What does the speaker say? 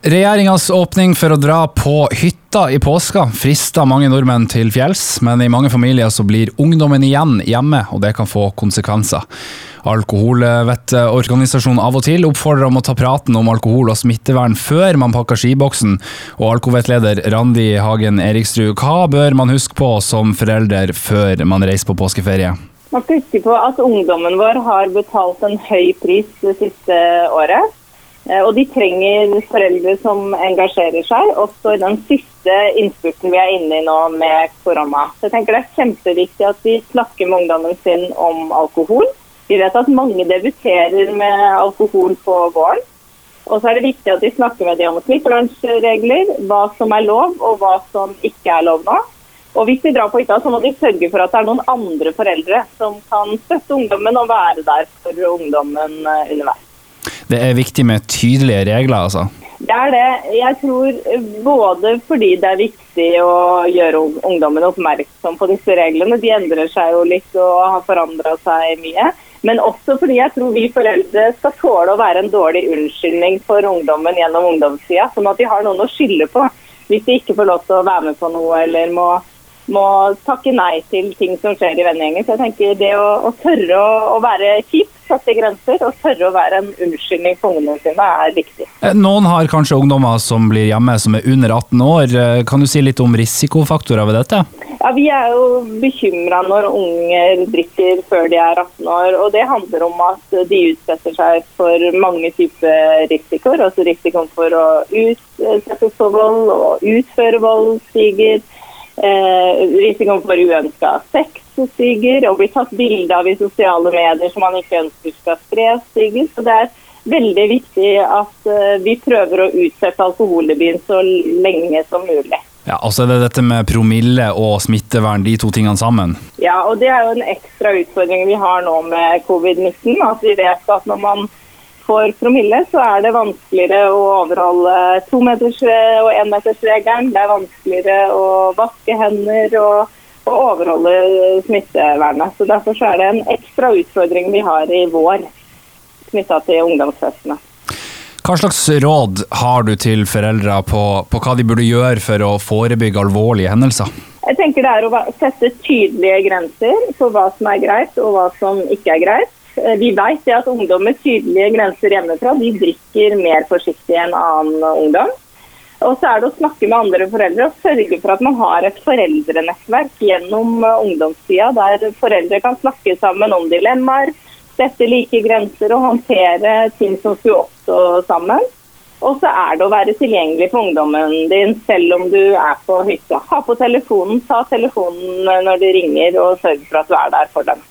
Regjeringas åpning for å dra på hytta i påska frister mange nordmenn til fjells, men i mange familier så blir ungdommen igjen hjemme, og det kan få konsekvenser. Alkoholvettorganisasjonen Av og til oppfordrer om å ta praten om alkohol og smittevern før man pakker skiboksen, og alkovettleder Randi Hagen Eriksrud, hva bør man huske på som forelder før man reiser på påskeferie? Man skal huske på at ungdommen vår har betalt en høy pris det siste året. Eh, og de trenger foreldre som engasjerer seg, også i den siste innspurten vi er inne i nå med korona. Så jeg tenker Det er kjempeviktig at vi snakker med ungdommen sin om alkohol. Vi vet at mange debuterer med alkohol på våren. Og så er det viktig at vi snakker med dem om smittevernregler, hva som er lov og hva som ikke er lov nå. Og hvis de drar på hytta, så må de sørge for at det er noen andre foreldre som kan støtte ungdommen og være der for ungdommen eh, underveis. Det er viktig med tydelige regler, altså? Det er det. Jeg tror både fordi det er viktig å gjøre ungdommen oppmerksom på disse reglene. De endrer seg jo litt og har forandra seg mye. Men også fordi jeg tror vi foreldre skal tåle å være en dårlig unnskyldning for ungdommen gjennom ungdomstida. Sånn at de har noen å skylde på hvis de ikke får lov til å være med på noe eller må, må takke nei til ting som skjer i vennegjengen. Så jeg tenker det å, å tørre å, å være kjip sette grenser og tørre å være en unnskyldning for ungene sine er viktig. Eh, noen har kanskje ungdommer som blir hjemme som er under 18 år. Eh, kan du si litt om risikofaktorer ved dette? Ja, Vi er jo bekymra når unger drikker før de er 18 år. og Det handler om at de utsetter seg for mange typer risikoer. Altså risikoen for å utsettes for vold og utføre vold stiger. Eh, risikoen for uønska sex stiger, og blir tatt bilde av i sosiale medier som man ikke ønsker skal spres, stiger. Så det er veldig viktig at uh, vi prøver å utsette alkoholdebuten så lenge som mulig. Ja, altså det er dette med promille og smittevern, de to tingene sammen? Ja, og det er jo en ekstra utfordring vi har nå med covid-19. At vi vet at når man får promille, så er det vanskeligere å overholde tometers- og énmetersregelen. Det er vanskeligere å vaske hender. og og, overholde smittevernet. Så Derfor så er det en ekstra utfordring vi har i vår knytta til ungdomsfestene. Hva slags råd har du til foreldre på, på, hva de burde gjøre for å forebygge alvorlige hendelser? Jeg tenker Det er å sette tydelige grenser for hva som er greit og hva som ikke er greit. Eh, vi vet at ungdom med tydelige grenser hjemmefra de drikker mer forsiktig enn annen ungdom. Og så er det å snakke med andre foreldre og sørge for at man har et foreldrenettverk gjennom eh, ungdomstida, der foreldre kan snakke sammen om dilemmaer, sette like grenser og håndtere ting som skulle oppstå sammen. Og så er det å være tilgjengelig for ungdommen din selv om du er på hytta. Ha på telefonen, ta telefonen når de ringer og sørg for at du er der for dem.